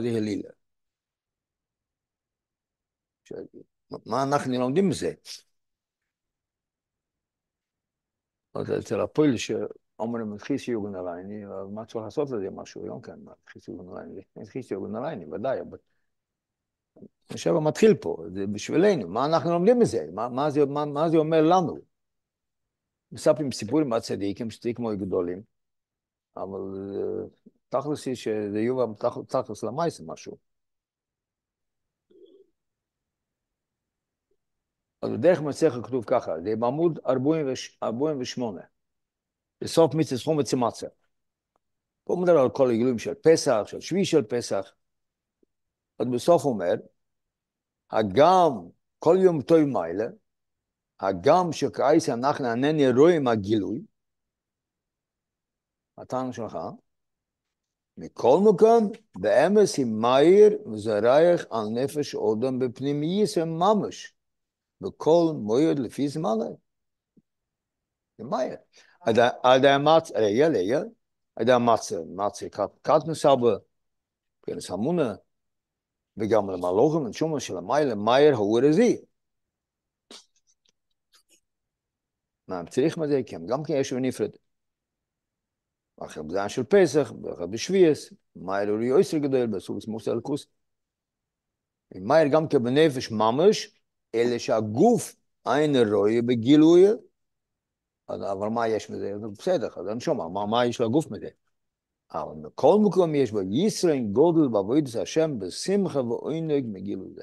זה הלילה? מה אנחנו לומדים מזה? אצל הפועל שאומרים חיס יוגן עלייני, אז מה צריך לעשות לזה משהו? לא כן, מה, חיס יוגן עלייני, חיס יוגן עלייני, ודאי, עכשיו מתחיל פה, זה בשבילנו, מה אנחנו לומדים מזה? מה, זה, אומר לנו? מספרים סיפורים מהצדיקים, צדיקים מאוד גדולים, אבל אה, תכלס היא שזה תכ- תכלס למעשה משהו. אז בדרך מצליח כתוב ככה, זה בעמוד 48, בסוף מצווה סכום וצימציה. פה מדבר על כל הגילויים של פסח, של שביעי של פסח. אז בסוף אומר, הגם כל יום טוב מיילה, הגם שכעיס אנחנו אינני רואים הגילוי, הטעם שלך, מכל מקום, באמס היא מאיר וזרייך על נפש אודם בפנימייס ממש, בכל מויד לפי זמנה. זה מאיר. עד המצ... רגע, רגע, עד המצ... מצ... קטנוס אבל, כנס המונה, וגם למלוכים ונשומה של המיילה, מאיר האור הזה. מה, צריך מה זה? כן, גם כן יש נפרד. אחר בזמן של פסח, ואחר בשביעס, מאיר אורי יויסר גדול, בסוגס מוס אלקוס. מאיר גם כן בנפש ממש, אלא שהגוף אין רואה בגילוי, אז- אבל מה יש מזה? אז בסדר, אז אני שומע, מה, מה יש לגוף מזה? אבל בכל מקום יש בו ישראל גודל בעבודת השם בשמחה ועונג מגילוי.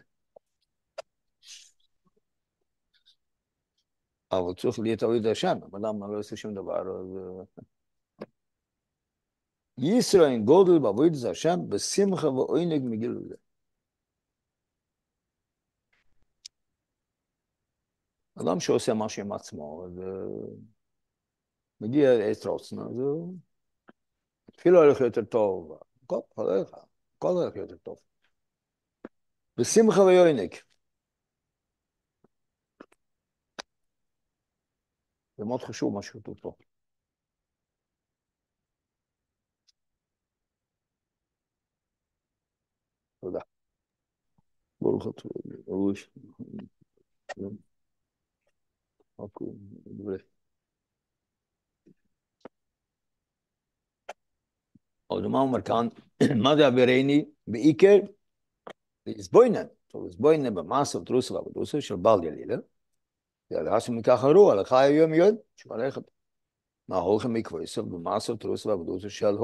אבל צריך להיות עבודת השם, אבל למה לא עושה שום דבר? ישראל גודל בעבודת השם בשמחה ועונג מגילוי זה. אדם שעושה משהו עם עצמו, אז אה, מגיע עת רוצנה, אז אפילו הולך יותר טוב, הכל הולך, הכל הולך יותר טוב. בשמחה ועונג. זה מאוד חשוב מה שכתוב פה. ברוך אתה, ברוך אוקיי, דברי. אז מה אומר כאן? מה זה אבירני? בעיקר, לסבוינן. טוב, לסבוינן במאסה ותרוסה ועבודוסה של בעל ילילה. והלכה מכך הרוע, הלכה היום יום, שמלכת. מה הולכים מקוויסר במאסה ותרוסה ועבודוסה של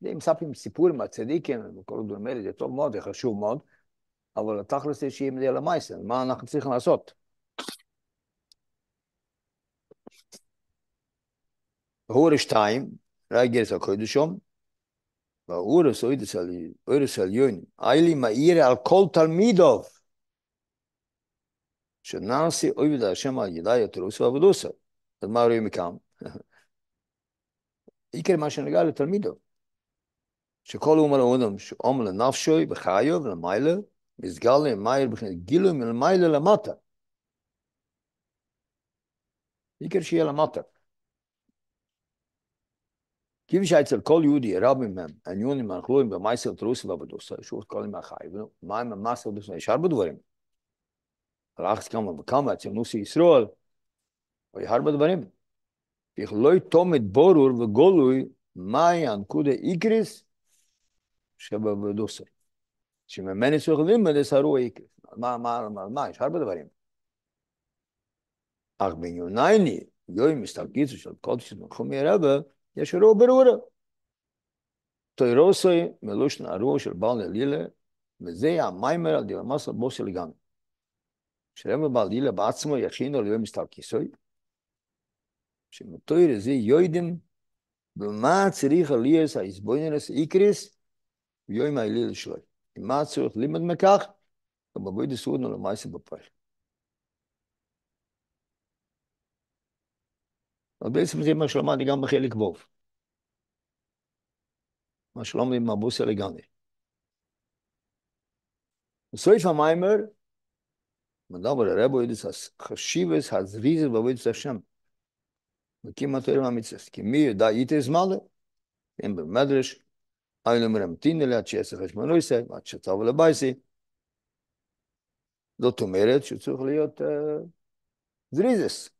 הודם. זה מספרים סיפור מהצדיקים וכל הדברים האלה, זה טוב מאוד, זה חשוב מאוד, אבל התכלס זה שיהיה מזה למעשה, מה אנחנו צריכים לעשות? הורה שתיים, רגל הקודשום, והאורס אורס עליון, איילי מאיר על כל תלמידוב, שנעשי עובד השם על ידי התרוס ועבודוסה. אז מה רואים מכאן? עיקר מה שנגע לתלמידו. שכל אומר האודם שאומר לנפשוי בחיו ולמיילה, מסגל להם מאיר בכלל גילוי מלמיילה למטה. עיקר שיהיה למטה. כפי שאצל כל יהודי רבים מהם, עניונים הנחלויים במייסר תרוס ועבודוסה, שוב כל ימי החי, מה עם המסר דוסה? יש הרבה דברים. הלכת כמה וכמה אצל נוסי ישראל, ויש הרבה דברים. איך לא יתומת בורור וגולוי, מהי הנקודה איקריס שבעבודוסה. שממני צריך ללמד הרוע איקריס. מה, מה, מה, מה, יש הרבה דברים. אך בעניונייני, יוי מסתלקיצו של קודש מלכומי רבה, יש רוע ברורה. תוירוסוי מלושן הרוע של בעל אלילה, וזה המיימר על דירמס על בוסי לגמרי. שרב בעל אלילה בעצמו יכינו ליום מסתלקיסוי, שמתויר זה יוידים במה צריך עלייס האיזבוינרס איקריס ויום האלילה שלו. מה צריך לימד מכך? ובבוי דסורנו למעשה בפועל. אז בעצם זה מה שלמדתי גם בחלק ו'. מה שלומדים עם הבוסי לגמרי. בסוף המיימר, מדבר הרבו ידעס חשיבס הזריזס בעבודת השם. וכמעט תראה מהמצווה. כי מי ידע איתס מלא, אם במדרש, היינו מרמתין אליה עד שיעשה חשבון לא יישא, עד שצאו לבייסי. זאת אומרת שהוא צריך להיות זריזס.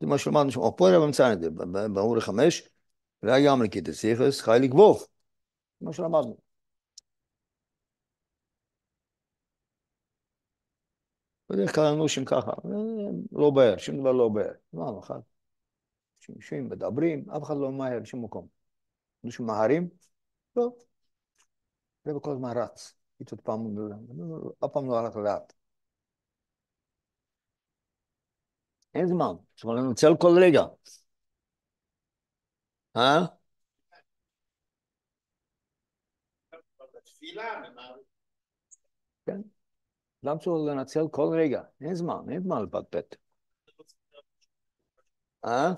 זה מה שלמדנו שם, פה הרב מציין את זה, באמור החמש, וגם לקיטס סיכס, חי לגבוב. מה שלמדנו. בדרך כלל אנושים ככה, לא בער, שום דבר לא בער. פעם אחת, אנשים מדברים, אף אחד לא ממהר בשום מקום. אנשים מהרים, לא. זה כל הזמן רץ. איתו פעם, אף פעם לא הלך לאט. אין זמן, צריך לנצל כל רגע. אה? כן. למה צריך לנצל כל רגע? אין זמן, אין זמן לפטפט. אה?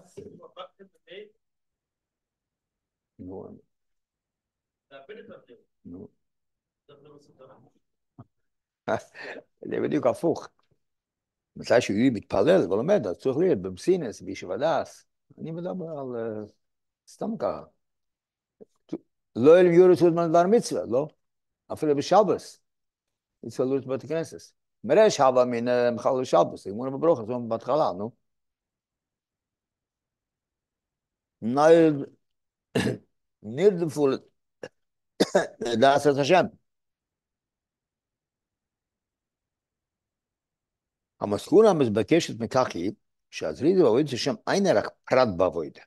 נו. נו. זה בדיוק הפוך. מתי שהוא מתפלל ולומד, אז צריך להיות במסינס, בישיבה דס. אני מדבר על סתם ככה. לא אל יורס ודמן דבר מצווה, לא? אפילו בשבס. מצווה לורס בבית הכנסת. מראה שבה מן מחל לשבס, אמרו בברוך, זאת אומרת בהתחלה, נו. נרדפו לעשות השם. המסכונה המתבקשת מכך היא שהזריז בעבודת השם אין רק פרט בעבודה.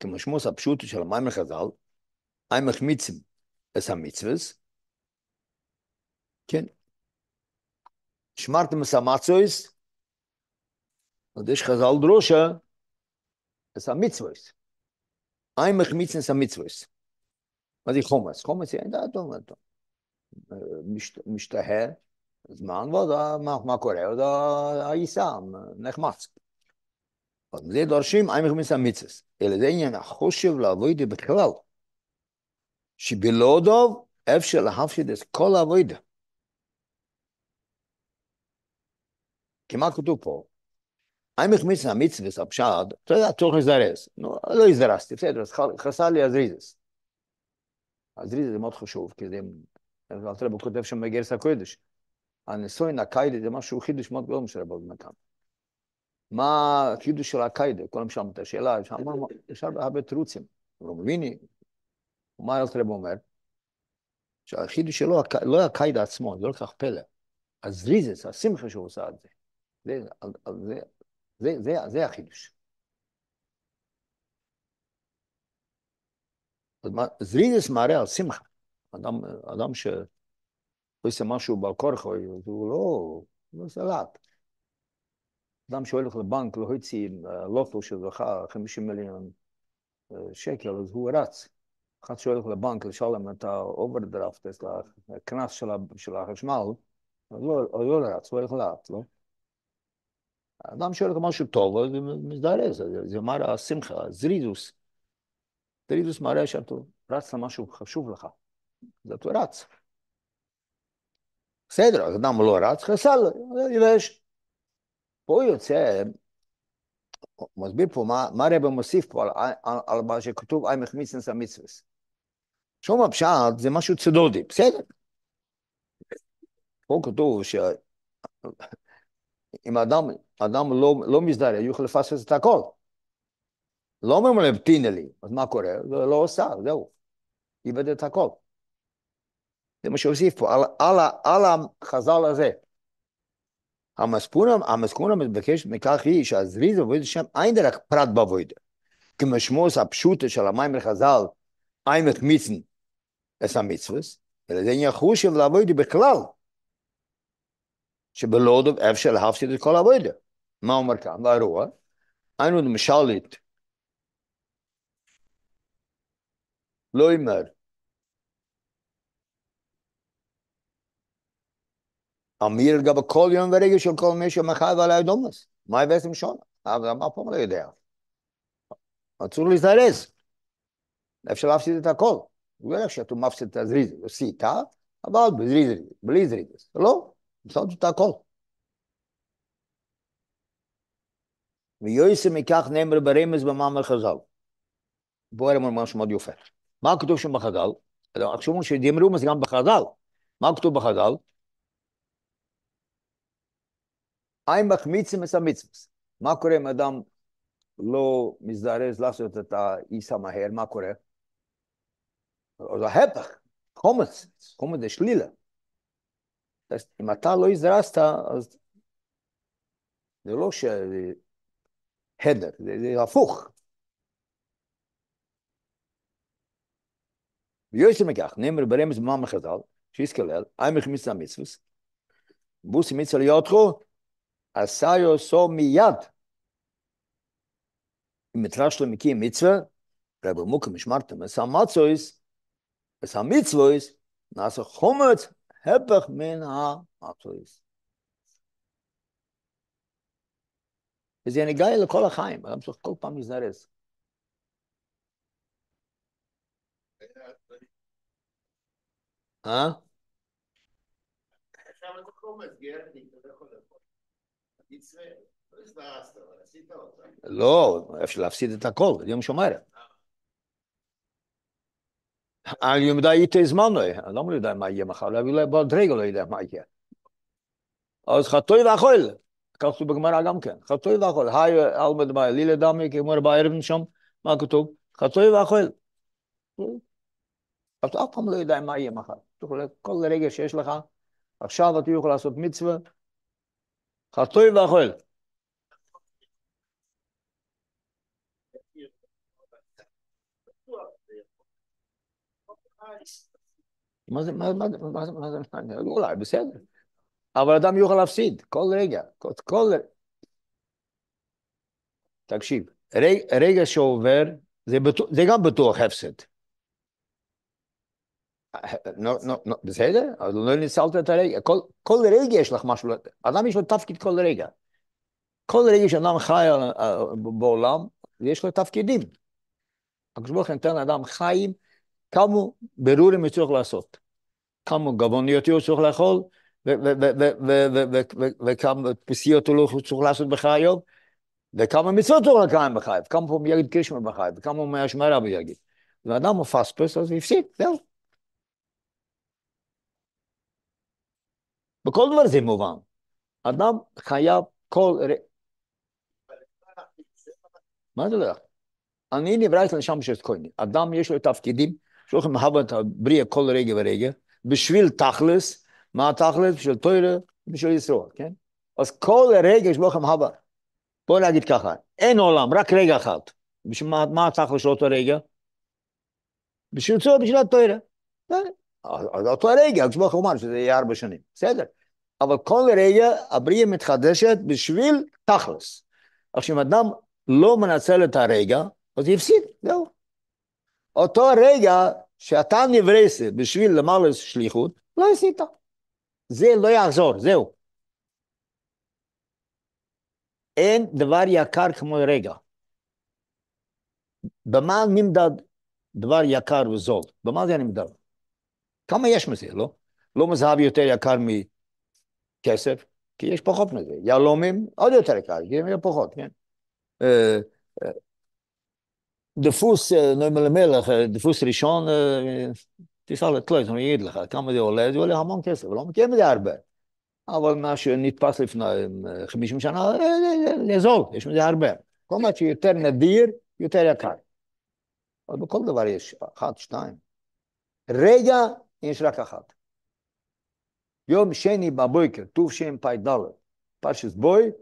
כמשמעוס הפשוט של המים לחז"ל, אין מחמיצים את המצווס, כן, שמרתם את המצווס, עוד יש חז"ל דרושה, את המצווס. אין מחמיצים את המצווס. מה זה חומץ? חומץ, אין דעתו, משתהה. זמן, ועוד מה, קורה? עוד העיסה נחמץ. אז זה דורשים עמך מסמיצס. אלא זה עניין החושב לעבודה בכלל. שבלעודו אפשר להפשיד את כל העבודה. כי מה כתוב פה? עמך מסמיצס הפשט, אתה יודע, צריך לזרז. לא הזדרזתי, בסדר, חסר לי הזריזס. הזריזס זה מאוד חשוב, כי זה, אלתר כותב שם בגרס הקודש. הניסוי הקיידה זה משהו חידוש מאוד גדול של רבי נתן. מה החידוש של הקיידה? כולם שאלו את השאלה, יש הרבה תירוצים. רומביני, מה אלתרב אומר? שהחידוש שלו לא הקיידה עצמו, זה לא כל כך פלא. הזריזס, השמחה שהוא עושה את זה. זה, זה, זה, זה, זה החידוש. זריזס מראה על שמחה. אדם, אדם ש... הוא עושה משהו בעל כורחו, הוא לא, לא לאט. אדם שהולך לבנק להוציא לוטו שזכה 50 מיליון שקל, אז הוא רץ. אחד שהולך לבנק לשלם את האוברדרפט, את הקנס של החשמל, אז לא, לא רץ, הוא הולך לאט, לא? אדם שהולך למשהו טוב, אז מזדרז, זה מראה השמחה, זריזוס. זריזוס מראה שאתה רץ למשהו חשוב לך, אז אתה רץ. בסדר, אז אדם לא רץ, חסר לו, יבש. פה יוצא, הוא מסביר פה מה, מה הרב מוסיף פה על, על, על מה שכתוב אי מחמיצנס המצווס. שום הפשט זה משהו צדודי, בסדר. פה כתוב שאם אדם, אדם לא, לא מזדהה, הוא יכול לפספס את הכל. לא אומרים להם תינה לי, אז מה קורה? זה לא עושה, זהו. איבד את הכל. זה מה שהוסיף פה, על, על, על החז"ל הזה. המסכונה מתבקשת מכך היא שהזריז עבודת השם אין רק פרט בעבודה. כמשמעוס הפשוטה של המים לחז"ל, אין מחמיצן את המצוות, אלא זה עניין חושב לעבודה בכלל. שבלודו אפשר להפסיד את כל העבודה. מה אומר כאן? והרוע, היינו למשלית, לא אומר, אמיר לגבי כל יום ורגע של כל מי שמחייב עלי דומס. מה בעצם שונה? אבל מה פה לא יודע? אסור להזדרז. אפשר להפסיד את הכל. לא רק שאתה מפסיד את הזריז, עשית, אבל בזריז, בלי זריז. לא, הפסדת את הכל. ויועסה מכך נאמר ברמז במאמר חז"ל. בואו נאמר משהו מאוד יפה. מה כתוב שם בחז"ל? עכשיו שדימרו זה גם בחז"ל. מה כתוב בחז"ל? אי מחמיצים את המצווה. מה קורה אם אדם לא מזדרז לעשות את האיסה מהר, מה קורה? אז ההפך, חומץ, חומץ זה שלילה. אם אתה לא הזדרזת, אז זה לא ש... הדר, זה, זה הפוך. ויועצים מכך, נאמר ברמז במאמר חז"ל, שיסקלל, אי מחמיץ המצווס, בוסי מצווה ליותחו, עשה עשו מיד. אם מתרש למקים מצווה, רב מוקם משמרתם, עשה מצויס, עשה מצוויס, נעשה חומץ, הפך מן המצויס. וזה נגע לכל החיים, אדם צריך כל פעם להזדרז. אה? לא, אפשר להפסיד את הכל, זה יום שומר. אני יודע איתי זמן, אני לא יודע מה יהיה מחר, אולי בעוד רגע לא יודע מה יהיה. אז חתוי ואכול, כך כתוב בגמרא גם כן, חתוי ואכול, היי אלמד מה, לילה דמי, כמו בערב שם, מה כתוב? חתוי ואכול. אז אף פעם לא יודע מה יהיה מחר. כל רגע שיש לך, עכשיו אתה יכול לעשות מצווה, חתוי ואכול. מה זה, מה, מה, מה, מה זה, אולי, בסדר. אבל אדם יוכל להפסיד, כל רגע, כל, כל... תקשיב, רגע, רגע שעובר, זה, בטוח, זה גם בטוח הפסד. לא, לא, לא, בסדר? אז לא ניצלת את הרגע. כל, כל רגע יש לך משהו, אדם יש לו תפקיד כל רגע. כל רגע שאדם חי בעולם, יש לו תפקידים. הקדוש ברוך הוא נותן לאדם חיים, כמה ברורים הוא צריך לעשות. כמה גבוניות הוא צריך לאכול, וכמה פסיעות הוא צריך לעשות בחייו, וכמה מצוות הוא לקיים בחייו, כמה פעמים יגיד קרישמה בחייו, וכמה פעמים מהשמרה הוא יגיד. ואדם מפספס, אז הוא הפסיד, זהו. בכל דבר זה מובן. אדם חייב כל... מה זה לא? אני נברא לשם שיש כהנים. אדם יש לו תפקידים, שהולכים להבא את הבריאה כל רגע ורגע, בשביל תכלס, מה התכלס? בשביל תוירה, בשביל ישראל, כן? אז כל רגע יש לכם הבא. בואו נגיד ככה, אין עולם, רק רגע אחד. בשביל מה, מה התכלס של אותו רגע? בשביל צור, בשביל התוירה. אז אותו רגע, הקדוש ברוך הוא אמר שזה יהיה ארבע שנים, בסדר. אבל כל רגע הבריאה מתחדשת בשביל תכלס. עכשיו, אם אדם לא מנצל את הרגע, אז יפסיד, זהו. אותו רגע שאתה נברסת בשביל למעלה שליחות, לא עשית. זה לא יחזור, זהו. אין דבר יקר כמו רגע. במה נמדד דבר יקר וזול? במה זה נמדד? כמה יש מזה, לא? לא מזהב יותר יקר מכסף, כי יש פחות מזה. יהלומים עוד יותר יקר, כי יש פחות, כן? de Fuß, no mal mal de Fuß rishon, dis eh, alle klug no edlich kann man de oled wel hamon man kesel warum kemt de arbe aber ah, ma scho nit pass lif na im eh, khmishm eh, shana lezog es mit de arbe komm at ihr ter na dir ihr ter a kar. Aber kol de varies hat ah, stein rega in yom sheni tuf shen boy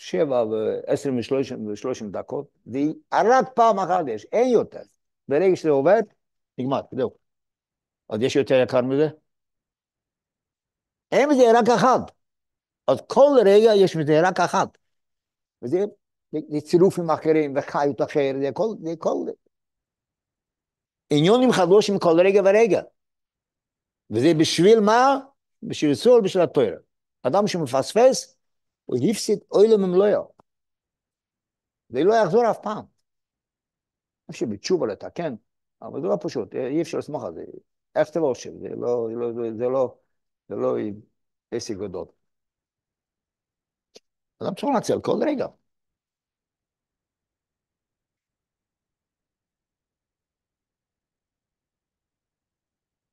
שבע ועשר ושלושים דקות, ורק פעם אחת יש, אין יותר. ברגע שזה עובד, נגמר, זהו. עוד יש יותר יקר מזה? אין מזה רק אחד. אז כל רגע יש מזה רק אחת. וזה זה צירופים אחרים וחיות אחר, זה כל, זה כל... עניונים חדושים כל רגע ורגע. וזה בשביל מה? בשביל סול, בשביל התוירה. אדם שמפספס, הוא יפסיד אוילם ממלואו. זה לא יחזור אף פעם. אפשר בתשובה לתקן, כן, אבל זה לא פשוט, אי אפשר לסמוך על זה. איך שאתה לא עושה, לא, לא, זה לא, זה לא, זה לא עסק גדול. אדם צריך לנצל כל רגע.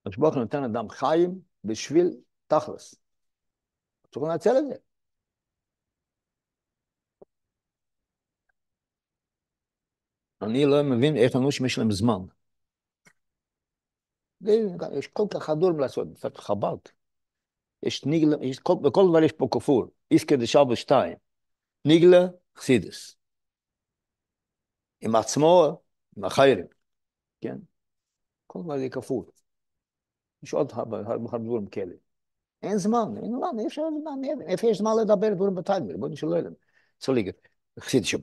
אז בואו נותן אדם חיים בשביל תכלס. צריך לנצל את זה. אני לא מבין איך אנשים יש להם זמן. יש כל כך הדור לעשות, קצת חב"ד. יש ניגלה, יש כל, בכל דבר יש פה כפול. איסקה דשאל בשתיים. ניגלה, חסידס. עם עצמו, עם החיירים, כן? כל דבר זה כפול. יש עוד הרבה דברים כאלה. אין זמן, אין זמן, אי אפשר זמן, איפה יש זמן לדבר דברים בטיימר, בוא נשאל אליהם. צוליגה, חסידס של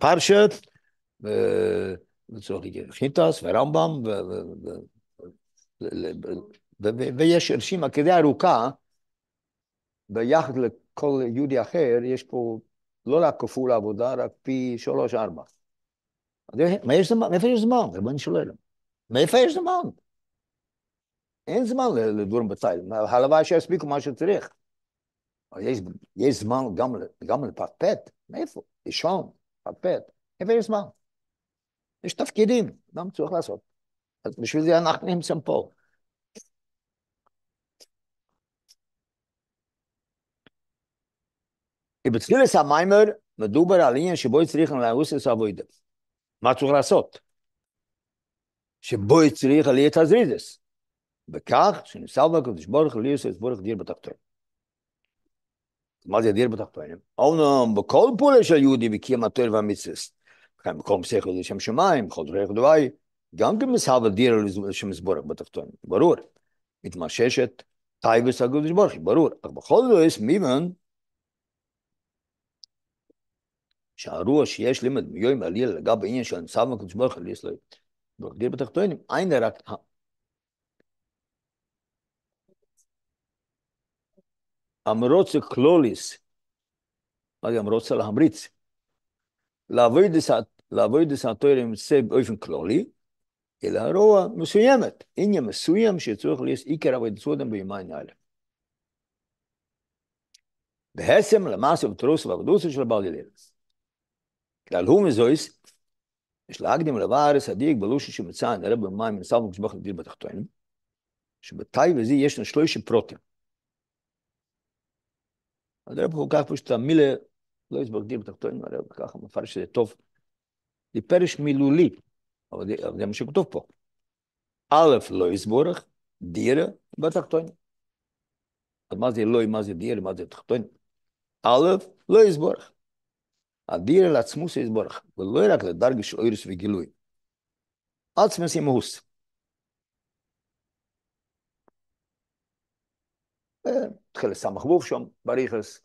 וצוליגה חיטס ורמב"ם, ויש רשימה כדי ארוכה, ביחד לכל יהודי אחר, יש פה לא רק כפול עבודה, רק פי שלוש, ארבע. מאיפה יש זמן? ריבונו של עולם. מאיפה יש זמן? אין זמן לדברים בצייל. הלוואי שיספיקו מה שצריך. יש, יש זמן גם, גם לפטפט. מאיפה? לישון, פטפט. איפה יש זמן? יש תפקידים, גם צריך לעשות. אז בשביל זה אנחנו נמצאים פה. בתחילת המיימר מדובר על עניין שבו צריך לעשות עבודה. מה צריך לעשות? שבו צריך עליית הזריזס. בכך שניסה בקדוש ברוך הוא ליוסס ברוך דיר בתחתון. מה זה דיר בתחתונים? אומנם בכל פעולה של יהודי וקיים התואר והמצווס, כאן בכל מסכת לשם שמיים, בכל דרך דווי, גם כן מסהב דיר לשם סבורך בתחתונים, ברור. מתמששת טייבס הקדוש ברוך הוא, ברור. אך בכל זאת יש מימן שהרוח שיש לימד מיום עלייה לגבי עניין של נמצא בקדוש ברוך הוא, ליס לא דיר בתחתונים, אין רק המרוץ קלוליס, מה זה המרוץ להמריץ? לעבוד את התואר ימצא באופן כלולי, אלא הרוע מסוימת, עניין מסוים שצריך להיות עיקר עבודת סודם ביומיים האלה. בהסם למעשה ותרוס ועבדוסו של בעל ילדס. כלל הוא מזויס, יש להקדים לבארס הדיק בלושי שמצא נראה במים מנסלמו כשבח לדיר בתחתונים, שבתאי וזה יש לנו שלושה פרוטים. אז הרב כל כך פשוט המילה, לא הסברתי בתחתונים, הרב ככה מפרש שזה טוב. זה פרש מילולי, אבל זה, זה מה שכתוב פה. א', לא יסבורך, דירה בתחתונים. אז מה זה לא, מה זה דירה, מה זה תחתונים? א', לא יסבורך. הדירה לעצמו זה יסבורך, ולא רק לדרגה של אוירס וגילוי. עצמס ימהוס. התחיל לסמך ווב שם, בריחס.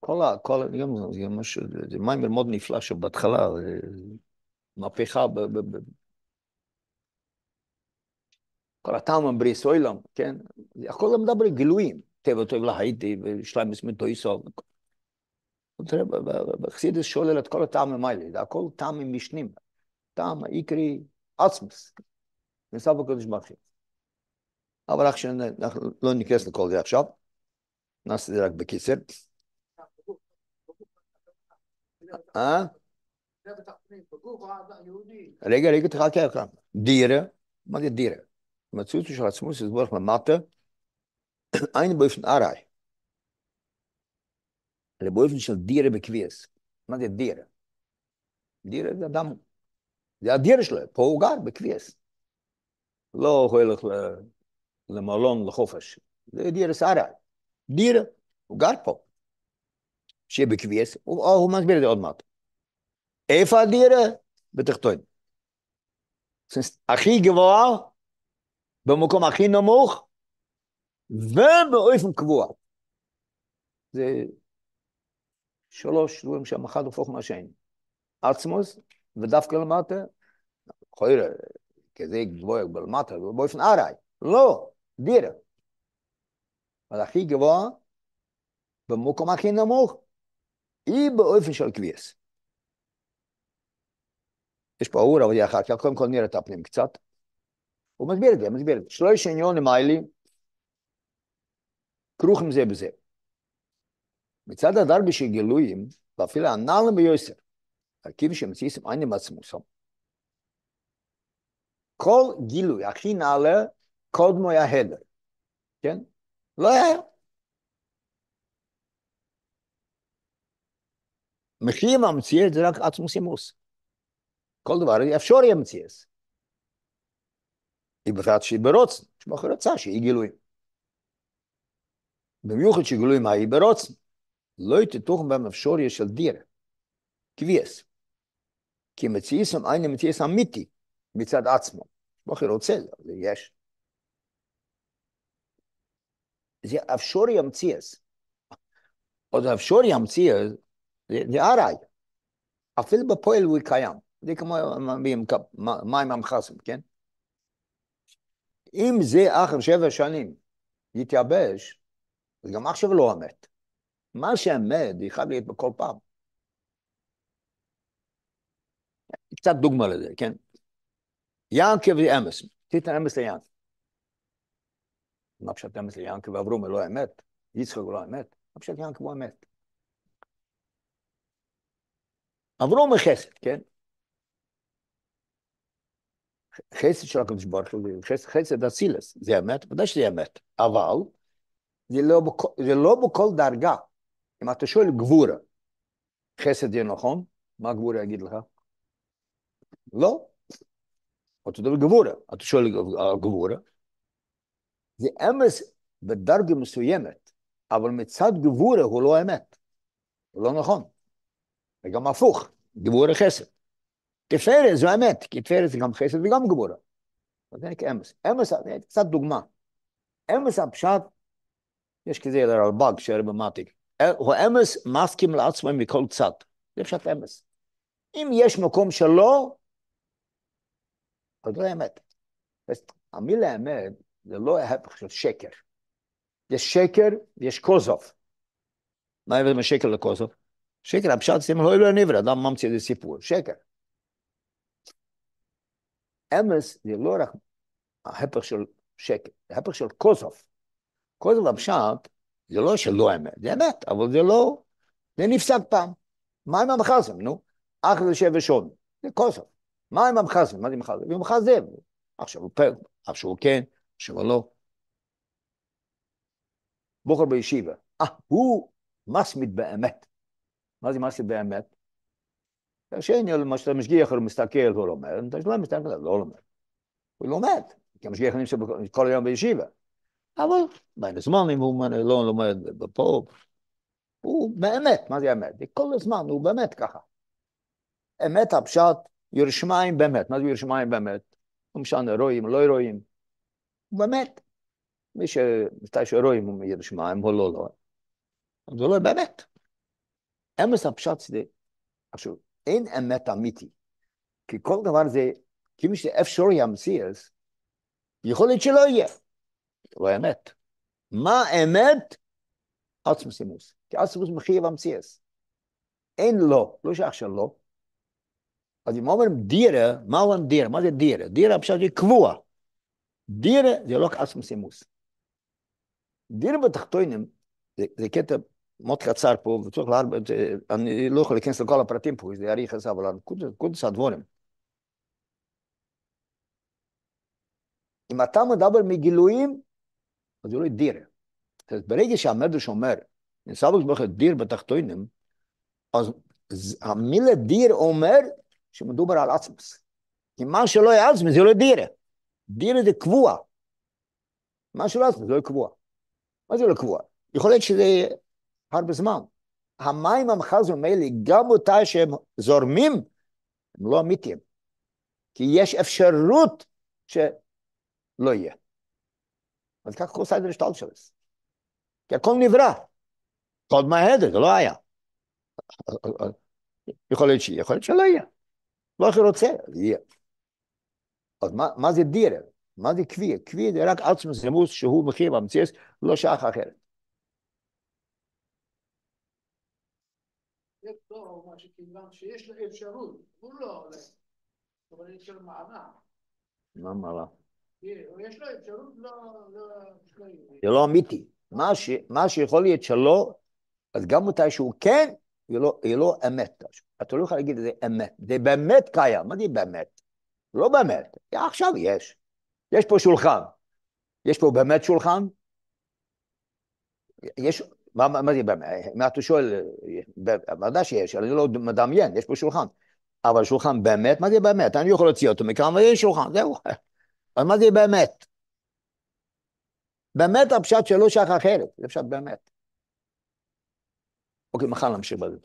כל ה... כל ה... גם זה ממש... זה מיימר מאוד נפלא שבהתחלה, מהפכה ב... ב... ב... כל הטעם הבריס אוילם, כן? הכל מדבר גילויים. טבע טוב להייתי, ושליים מסמית איסו. תראה, בחסידס שולל את כל הטעמים האלה, זה הכל טעמים משנים. טעם העיקרי עצמס. נמצא בקודש הוא. אבל אנחנו לא ניכנס לכל זה עכשיו, נעשה את זה רק בקיצר. אה? רגע, רגע, תחכה כאן. דירה, מה זה דירה? המציאות של עצמוס יסבורך למטה, אין באופן ארעי. אלא באופן של דירה בקביעס. מה זה דירה? דירה זה אדם, זה הדירה שלו, פה הוא גר בקביעס. לא הולך למלון לחופש. זה דירה סערה. דירה, הוא גר פה. שיהיה בקביעס, הוא, הוא מסביר את זה עוד מעט. איפה הדירה? בתחתון. הכי גבוה, במקום הכי נמוך, ובאופן קבוע. זה שלוש דברים שם, אחד הופך מהשני. עצמוס, ודווקא למטה, יכול להיות, כזה גבוה למטה, באופן ארעי. לא, דירה. אבל הכי גבוה, במקום הכי נמוך, באופן קביעס. יש פה אור, אבל אחר כך, קודם כל נראה את הפנים קצת. הוא מסביר את זה, מסביר את זה. שלוש עניונים האלה, כרוכים זה בזה. מצד הדרבי של גילויים, ואפילו הנעלם ביוסר, הרכיב שמציסים עינים עצמוסם. כל גילוי הכי נעלה קודמו היה הדר, כן? לא היה. מחיים המציאות זה רק עצמוס ימוס. כל דבר אפשר יהיה מציאס. היא בפרט שהיא ברוצן, שמוכר רצה שהיא גילויים. במיוחד שגילויים היא ברוצן, לא תתוכן בהם אפשוריה של דירה, קביעס. כי מציאס הם אין מציאס אמיתי מצד עצמו. שמוכר רוצה, זה יש. זה אפשוריה מציאס. עוד אפשוריה מציאס, זה ארעי. אפילו בפועל הוא קיים. זה כמו מים המחסם, כן? אם זה אחר שבע שנים יתייבש, אז גם עכשיו לא אמת. מה שאמת, היא חייב להיות בכל פעם. קצת דוגמה לזה, כן? ינקב זה אמס, תיתן אמס ליענקב. מה פשוט אמס ליענקב ואברום לא אמת? יצחק לא אמת? מה פשוט ינקב הוא אמת? אברום חסד, כן? חסד של הקדוש ברוך הוא, חסד אצילס, זה אמת, ודאי שזה אמת, אבל זה לא, בכל, זה לא בכל דרגה. אם אתה שואל גבורה, חסד זה נכון? מה גבורה יגיד לך? לא. אותו דבר גבורה, אתה שואל גבורה, זה אמס בדרגה מסוימת, אבל מצד גבורה הוא לא אמת, הוא לא נכון. וגם הפוך, גבורה חסד. תפארת זו אמת, כי תפארת זה גם חסד וגם גבורה. זה נקרא אמס. אמס, קצת דוגמה. אמס הפשט, יש כזה לרלב"ג שהרבא מעתיק. הוא אמס מסכים לעצמו מכל צד. זה פשט אמס. אם יש מקום שלא, אז לא אמת. המילה אמת זה לא ההפך של שקר. יש שקר ויש כוזוב. מה ההבדל בין שקר לכוזוב? שקר, הפשט זה לא אלוהי נברא, אדם ממציא איזה סיפור. שקר. אמס זה לא רק ההפך של שקר, זה ההפך של כוזוב. כוזוב הפשט זה לא שלא אמת, זה אמת, אבל זה לא, זה נפסק פעם. מה עם המחזם, נו? אח זה שבע שון, זה כוזוב. מה עם המחזם? מה זה מחזם? הוא מחזם. עכשיו הוא פר, עכשיו הוא כן, עכשיו לא. בוחר בישיבה, אה, הוא מסמיד באמת. מה זה מסמיד באמת? השני, למשל, המשגיח מסתכל, הוא לומד, אתה לא מסתכל, לא לומד. הוא לומד, כי המשגיח נמצא כל היום בישיבה. אבל בין הזמנים הוא לא לומד פה. הוא באמת, מה זה אמת? כל הזמן הוא באמת ככה. אמת הפשט, ירושלים באמת. מה זה ירושלים באמת? לא משנה, רואים, לא רואים. הוא באמת. מי ש... מתי שרואים הוא מירושלים, הוא לא לא. זה לא באמת. אמס הפשט זה, עכשיו, אין אמת אמיתי. כי כל דבר זה, כאילו שאפשרי המציאס, יכול להיות שלא יהיה. לא אמת. מה אמת? עצמוס אימוס. כי עצמוס מחייב המציאס. אין לא, לא שייך שלא. אז אם אומרים דירה, מה אומרים דירה? מה זה דירה? דירה פשוט זה קבוע. דירה זה לא עצמוס אימוס. דירה בתחתונים, זה, זה קטע מאוד קצר פה, וצריך להרבה, אני לא יכול להיכנס לכל הפרטים פה, זה יאריך את זה, אבל קודס הדבורים. אם אתה מדבר מגילויים, אז זה לא דיר. ברגע שהמדרש אומר, נסבק ברוך דיר בתחתונים, אז המילה דיר אומר שמדובר על עצמוס. כי מה שלא יהיה עצמוס זה לא דיר. דיר זה קבוע. מה שלא עצמוס זה לא קבוע. מה זה לא קבוע? יכול להיות שזה הרבה זמן. המים המחזים האלה, גם אותה שהם זורמים, הם לא אמיתיים. כי יש אפשרות שלא יהיה. אז ככה כל סיידר השתלשלס. כי הכל נברא. מההדר, זה לא היה. יכול להיות שיהיה, יכול להיות שלא יהיה. לא שרוצה, אז יהיה. אז מה, זה דירה? מה זה קביע? קביע זה רק עצמוס זמוס שהוא מחיר במציאס, לא שייך אחרת. זה שכיוון שיש לו אפשרות, הוא לא עולה, אבל יש לו מעלה. מה מעלה? יש לו אפשרות לא... זה לא אמיתי. מה, שיכול להיות שלא, אז גם מתי שהוא כן, יהיה לא, לא אמת. אתה לא יכול להגיד זה אמת. זה באמת קיים. מה זה באמת? לא באמת. עכשיו יש. יש פה שולחן. יש פה באמת שולחן? יש, מה, מה, מה זה? מה אתה שואל? ודאי שיש, אני לא מדמיין, יש פה שולחן. אבל שולחן באמת, מה זה באמת? אני יכול להוציא אותו מכאן ויש שולחן, זהו. אבל מה זה באמת? באמת הפשט שלו שייך אחרת, זה פשט באמת. אוקיי, מחר נמשיך בזה.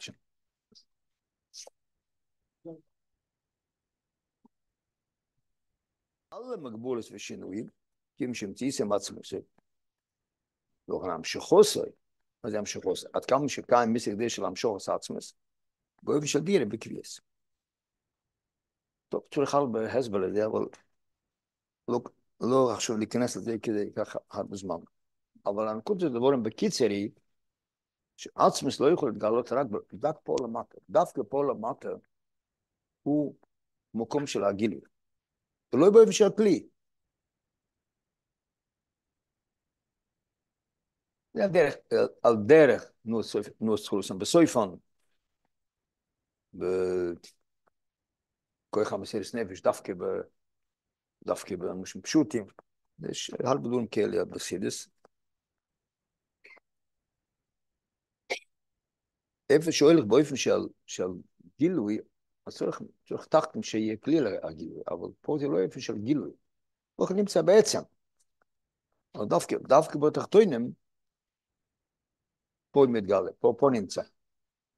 alle מגבולס ושינויים, כי אם שמצייסם עצמוסי, לא המשכוסי, מה זה המשכוסי? עד כמה שקיים מסר כדי של המשוך עצמוס, באופן של דירה בקביעס. טוב, צריך הרבה הסבר לזה, אבל לא, לא עכשיו להיכנס לזה כדי ככה הרבה זמן. אבל הנקודה דבורים בקיצר היא, שעצמוס לא יכול להתגלות רק דווקא פה למטה. דווקא פה למטה הוא מקום של הגילוי. ולא באופן של כלי. זה על דרך, על דרך נוס חולוסם, בסויפון, בכוח המסירת נפש, דווקא ב... דווקא באנשים פשוטים, יש הרבה דברים כאלה בסידס. איפה שואל באופן של, של גילוי, אז צריך, צריך תחתים שיהיה כלי לגילוי, אבל פה זה לא איפה של גילוי. לא נמצא בעצם. אבל דווקא, דווקא בתחתונים, פה מתגלה, פה, פה נמצא.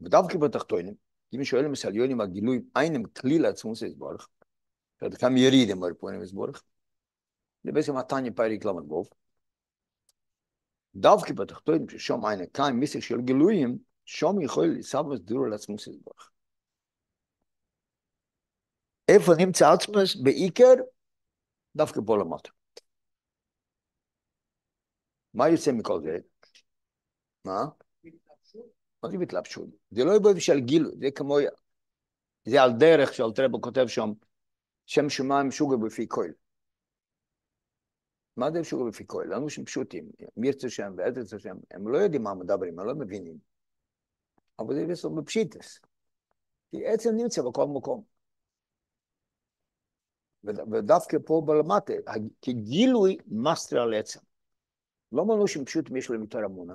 ודווקא בתחתונים, אם שואל מסליונים הגילוי, אין הם כלי לעצמו זה יסבורך. זאת כמה ירידים הרפואנים יסבורך. זה בעצם התניא פייריק למד בוב. דווקא בתחתונים, ששום אין קיים מסר של גילויים, שום יכול לסבוס דירו לעצמו זה יסבורך. איפה נמצא עצמוס? בעיקר, דווקא פה למטה. מה יוצא מכל זה? מה? מה זה התלבשות? זה לא באופן של גילו, זה כמו... זה על דרך שאלתרבו כותב שם, שם שמיים שוגר בפי כהל. מה זה שוגר בפי כהל? אנשים פשוטים, מירצה שם ועדרצה שם, הם לא יודעים מה מדברים, הם לא מבינים. אבל זה בסוף בפשיטס. כי עצם נמצא בכל מקום. ודווקא פה בלמטה, כגילוי מסטר על עצם. לא מנושים פשוט יש להם יותר אמונה.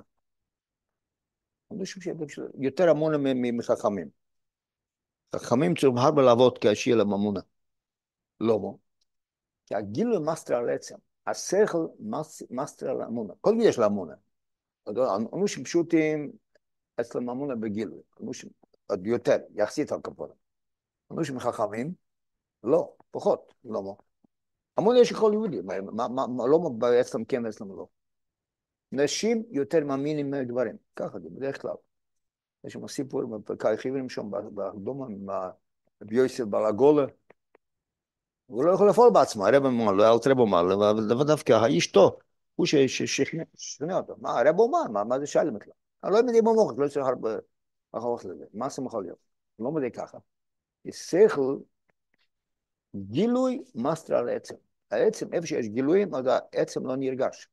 מנושים שיש יותר אמונה מחכמים. חכמים צריכים הרבה לעבוד כאשר להם אמונה. לא מה? כי הגילוי מסטר על עצם. השכל מסטר על אמונה. כל מי יש לה אמונה. אנושים פשוטים, אצלם אמונה בגילוי. אנושים עוד יותר, יחסית על כפולה. אנושים חכמים, לא, פחות, לא מה. המון יש לכל יהודי, לא בעצם כן ואצלם לא. נשים יותר מאמינים מדברים, ככה זה בדרך כלל. יש שם סיפור בפרקי חיברים שם באדומה רבי יוסף בלגולה. הוא לא יכול לפעול בעצמו, הרב אמר לו, אל תרב אמר לו, אבל דווקא האיש טוב, הוא ששכנע אותו. מה, הרב אמר, מה זה שאלה בכלל? אני לא יודע במוח, לא צריך הרבה אחרות לזה. מה זה יכול להיות? לא מדי ככה. שכל גילוי מסטר על העצם. העצם, איפה שיש גילויים, אז העצם לא נרגש.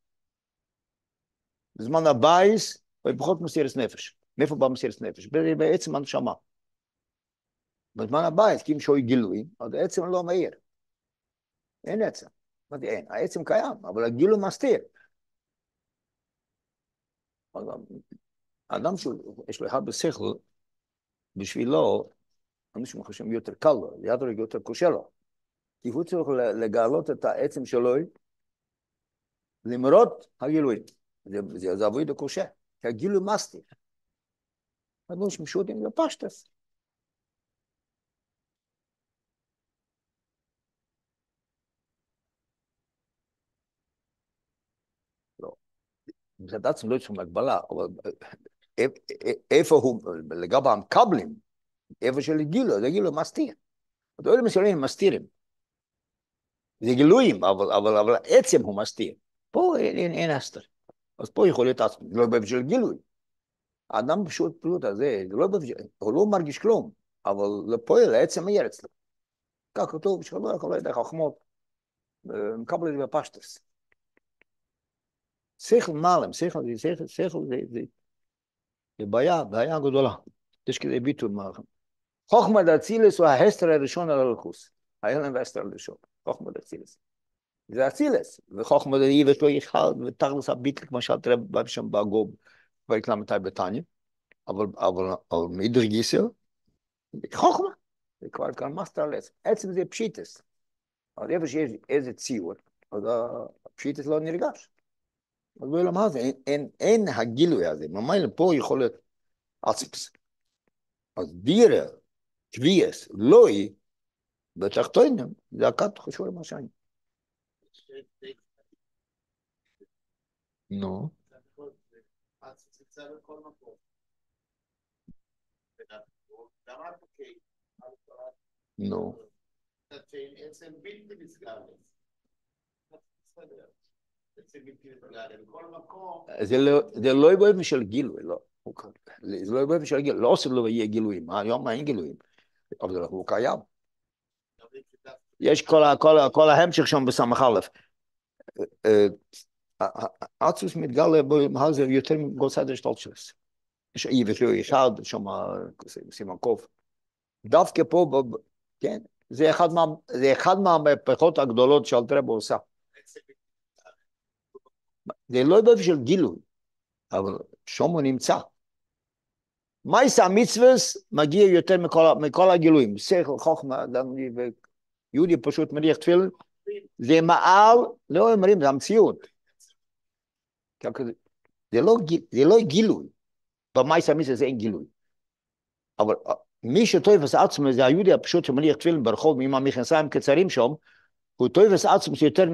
בזמן הבייס, פחות מסירת נפש. מאיפה בא מסירת נפש? בעצם הנשמה. בזמן הבייס, כי אם שוי גילויים, אז העצם לא מאיר. אין עצם. זה אין? העצם קיים, אבל הגילוי מסתיר. אדם שיש לו הרבה שכל, בשבילו, אנשים חושבים יותר קל לו, ליד רגע יותר קשה לו. כי הוא צריך לגלות את העצם שלו למרות הגילוי. זה, זה, זה עבודה קשה, כי הגילוי מסתיר. אדוני שמשודים זה פשטס. לא. זה בעצם לא צריכים הגבלה, אבל איפה הוא, לגבי המקבלים, איפה של גילו, זה גילו מסתיר. הדברים מסוימים מסתירים. זה גילויים, אבל, אבל, אבל עצם הוא מסתיר. פה אין, אין, אין הסתר. אז פה יכול להיות עצמי, לא בשביל גילוי. האדם פשוט פשוט הזה, לא בשביל, הוא לא מרגיש כלום, אבל לפועל העצם מאיר אצלו. כך כתוב, שלא יכול להיות חכמות, מקבל את זה בפשטס. שכל מעלם, שכל זה, שכל, זה, זה, בעיה, בעיה גדולה. יש כזה ביטוי מערכם. חוכמה דאצילס הוא ההסתר הראשון על הלכוס. ההלם וההסתר הראשון. חוכמה דאצילס. זה אצילס, וחוכמה זה איבש לא יחל, ותכלס הביטל, כמו שאלת רב שם בגוב, פרק ל"ט בתניא, אבל, אבל, אבל מאידך גיסא, חוכמה, זה כבר כאן מאסטר לס, עצם זה פשיטס, אבל איפה שיש איזה ציור, אז הפשיטס לא נרגש. אז בעולם הזה אין, אין, אין הגילוי הזה, ממילא פה יכול להיות עצמס. אז בירה, קביאס, לואי, בתחתונים, זה הכת חשוב למה שאני. נו. נו. זה לא באופן של גילוי, לא. זה לא באופן של גילוי, לא עושים לו יהיה גילויים, היום אין גילויים, אבל הוא קיים. יש כל ההמשך שם בסמ"ך א', עצוס מתגלה בזה יותר מגוסד השתלשלס. יש אי ושלו אחד, שם סימן קוף. דווקא פה, כן, זה אחד, מה, זה אחד מהמהפכות הגדולות שאלתרבה עושה. זה לא באופן של גילוי, אבל שם הוא נמצא. מייס המצווס מגיע יותר מכל, מכל הגילויים, שכל, חוכמה, יהודי פשוט מריח תפילין, זה מעל, לא אומרים, זה המציאות. זה לא, זה לא גילוי, במייס המצווס אין גילוי. אבל מי שטויבס עצמו זה היהודי הפשוט שמניח תפילין ברחוב עם המכנסיים קצרים שם, הוא טויבס עצמו יותר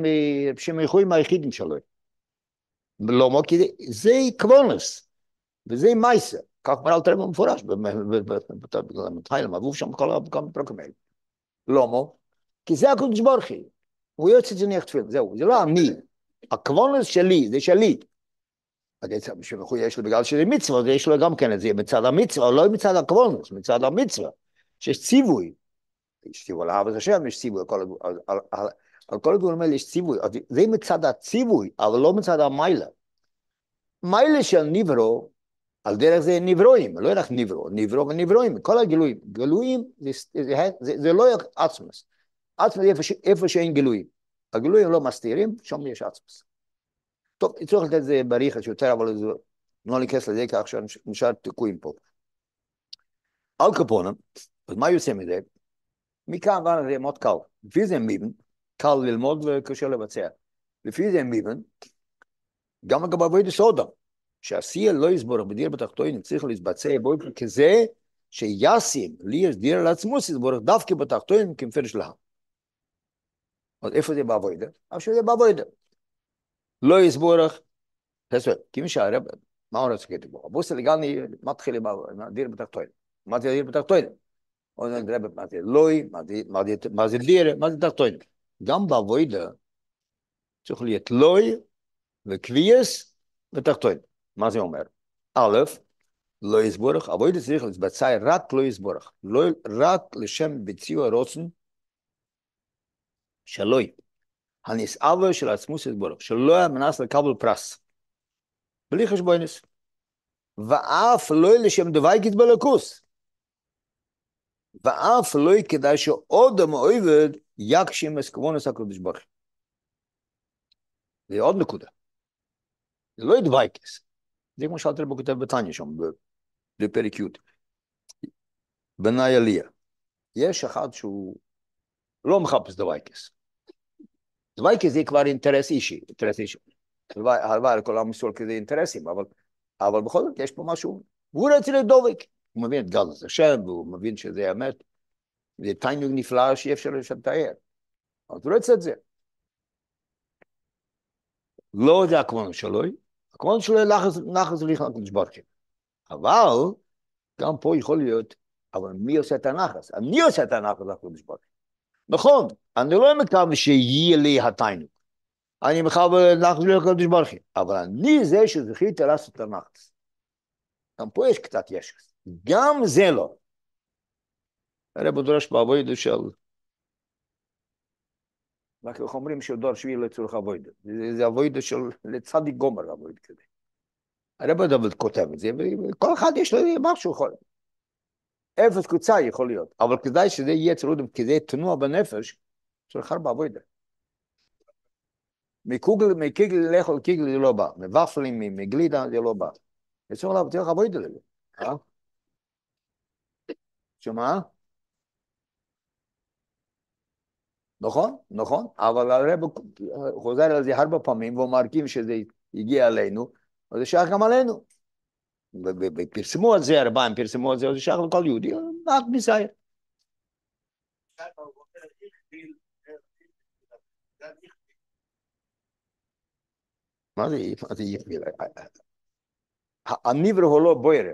משמייחויים היחידים שלו. למה? כי זה קוונס, וזה מייסה. כך אומר אלתר במפורש, בתהילים, עברו שם כל הפרקים האלה. למה? כי זה הקדוש ברוך הוא. הוא יוצא זניח תפילין, זהו, זה לא אני. הקוונס שלי, זה שלי. יש לו בגלל שזה מצווה, אז יש לו גם כן את זה מצד המצווה, לא מצד הקוונס, מצד המצווה, שיש ציווי. יש ציווי על אהבת השם, יש ציווי על, כל הדברים האלה יש ציווי, זה מצד הציווי, אבל לא מצד המיילה. מיילה של ניברו, על דרך זה נברואים, לא רק נברו, נברו ונברואים, כל הגילויים. גילויים זה, זה, זה, זה לא עצמס. עצמס איפה, איפה שאין גילויים. הגילויים לא מסתירים, שם יש עצמס. טוב, צריך לתת את זה בריחס יותר, אבל זה לא ניכנס לזה, כך שנשאר תקועים פה. על קפונה, אז מה יוצא מזה? מכאן ואנה זה מאוד קל. לפי זה מיבן, קל ללמוד וקשה לבצע. לפי זה מיבן, גם לגבי אבוי דסודם, שהסיע לא יסבור בדיר בתחתונים, צריך להתבצע באופן כזה, שיאסים לי יש דיר על עצמו דווקא בתחתונים כמפרש להם. אז איפה זה בעבודה? עכשיו זה בעבודה. לא יסבורך. תעשו, כמי שהרב, מה הוא רוצה להגיד? הבוסל גני מתחיל עם הדיר בתחתוין. מה זה דיר בתחתוין? Und dann gräbe man die Loi, man die, man die, man die Lehre, man die Tachtoin. Gam ba voide, zuch liet Loi, ve Kvies, ve Tachtoin. Ma sie omer. Alef, Loisburg, a voide sich, es rat Loisburg. Loi, rat שלוי. הנסעבה של עצמוס יסבורך, שלא היה מנס לקבל פרס. בלי חשבונס. ואף לא לשם דווייקת בלקוס. ואף לא כדאי שעוד המאויבד יגשים את כוונס הקדוש ברוך. זה עוד נקודה. זה לא דווייקס. זה כמו שאלטער רבי כותב בתניא שם, בפרק י'. בנאי עלייה. יש אחד שהוא לא מחפש דווייקס. דווייקס זה כבר אינטרס אישי, אינטרס אישי. הלוואי לכל עם ישראל כזה אינטרסים, אבל, אבל בכל זאת יש פה משהו, והוא רצה לדובק. הוא מבין את גל הזה שם, והוא מבין שזה אמת. זה תענוג נפלא שאי אפשר לתאר. אז הוא רצה את זה. לא זה הכוונה שלו, הכוונה שלו נחס ליחן הקדוש ברוך. אבל גם פה יכול להיות, אבל מי עושה את הנחס? אני עושה את הנחס לקדוש ברוך. נכון, אני לא מקווה שיהיה לי התיינוג. אני מחבר נחס לקדוש ברוך הוא. אבל אני זה שזכיתי לעשות את הנחס. גם פה יש קצת ישס. גם זה לא. הרב דורש בעבודה של... רק איך אומרים שדור שביעי לצורך עבודה. זה עבודה של לצדיק גומר עבודה כזה. הרב דוד כותב את זה, וכל אחד יש לו משהו יכול. אפס קוצה יכול להיות, אבל כדאי שזה יהיה אצל אודם, כי זה תנוע בנפש, צריך הרבה עבודה. מקוגל, מקיגל לאכול קיגל זה לא בא, מוופלים, מגלידה זה לא בא. אסור עליו, תלך עבוד לזה. אה? שמה? נכון, נכון, אבל הרב חוזר על זה הרבה פעמים, והוא מרכיב שזה הגיע אלינו, אז זה שייך גם עלינו. ופרסמו על זה, הרביים פרסמו על זה, אז זה שייך לכל יהודי, מעט מסייר. מה זה יכביל? הניברו הוא לא בויר,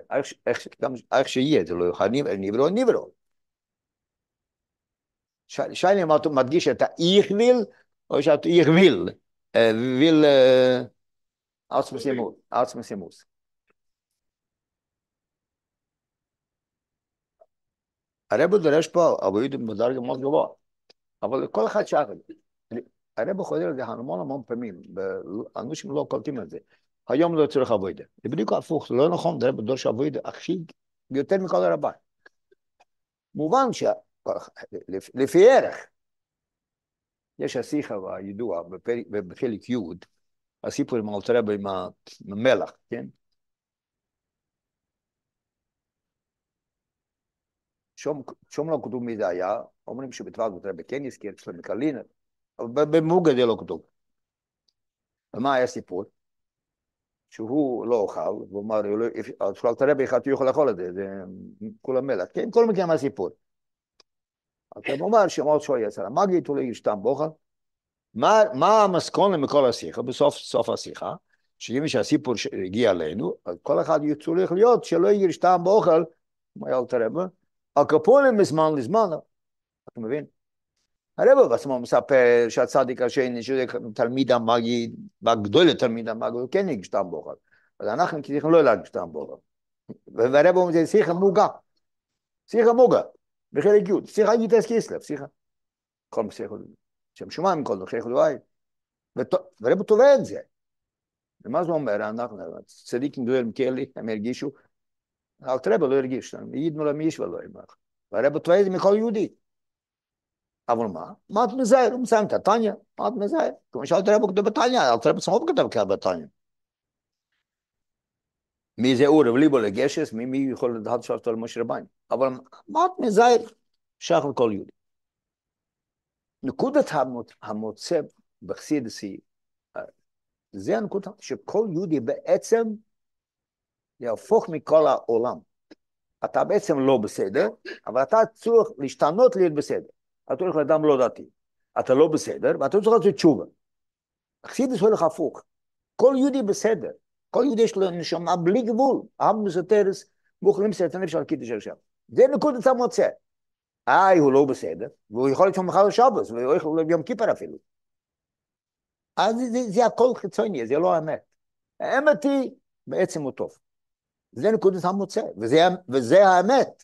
איך שיהיה, זה לא הניברו הוא ניברו. שייני מדגיש את האיכביל, או שאת איכביל, ויל ארצמסימוס. הרב דורש פה עבודת בדרגה מאוד גבוה, אבל כל אחד שייך. הרב חוזר על זה המון המון פעמים, אנשים לא קולטים את זה. היום לא צריך עבודה. זה בדיוק הפוך, זה לא נכון, הרב דורש עבודה הכי, יותר מכל הרבה. מובן שלפי ערך, יש השיחה הידוע בחלק י', הסיפור עם אלתרבה עם המלח, כן? שום, לא כתוב מי זה היה, אומרים שבטווח אלתרבה כן הזכיר, יש להם קלינר, אבל במוגה זה לא כתוב. ומה היה הסיפור? שהוא לא אוכל, והוא אמר, אפשר אלתרבה אחד הוא יכול לאכול את זה, זה כולם מלח, כן? כל מקרה מהסיפור. אז הוא אומר שמות שויה אצל המגיד, הוא לא שתם בוחר. מה, מה המסקונה מכל השיחה, בסוף סוף השיחה, שאם שהסיפור הגיע אלינו, אז כל אחד צריך להיות שלא יגיד שתם באוכל, כמו היה אלתרבה, הקפונים מזמן לזמן, אתה מבין? הרב בעצמו מספר שהצדיק השני, שזה תלמיד המגיד, והגדול לתלמיד המגיד, הוא כן יגיד שתם באוכל. אז אנחנו צריכים לא להגיד שתם באוכל. והרב אומר, זה שיחה מוגה. שיחה מוגה. בחלק י', שיחה גיטס קיסלב, שיחה. כל מסכת, שם שמיים כל נוכח אלוהי. ורב תובע את זה. ומה זה אומר? אנחנו, צדיקים גדולים כאלה, הם הרגישו, אל תרבה לא הרגיש, ייתנו להם איש ולא ימח. והרב את זה מכל יהודי. אבל מה? מה את מזהר? הוא מסיים את התניא, מה את מזהר? כמו שאלת רבו כתוב בתניא, אל תרבה סמוך כתב כאן בתניא. מי זה אור וליבו לגשס, מי, יכול לדעת שאלתו למשה רביין. אבל מה את מזהר? שייך לכל יהודי. נקודת המוצא בחסידסי, זה הנקודה שכל יהודי בעצם יהפוך מכל העולם. אתה בעצם לא בסדר, אבל אתה צריך להשתנות להיות בסדר. אתה הולך לאדם לא דתי, אתה לא בסדר, ואתה צריך לעשות תשובה. חסידס הולך הפוך. כל יהודי בסדר, כל יהודי יש לו נשמה בלי גבול, עם מסתרס, מוכלים סרט הנפש על קידוש עכשיו. זה נקודת המוצא. איי, הוא לא בסדר, והוא יכול להיות שם מחר לשבוס, והוא יכול להיות ביום כיפר אפילו. אז זה, זה הכל חיצוני, זה לא האמת. האמת היא, בעצם הוא טוב. זה נקודת המוצא, וזה, וזה האמת,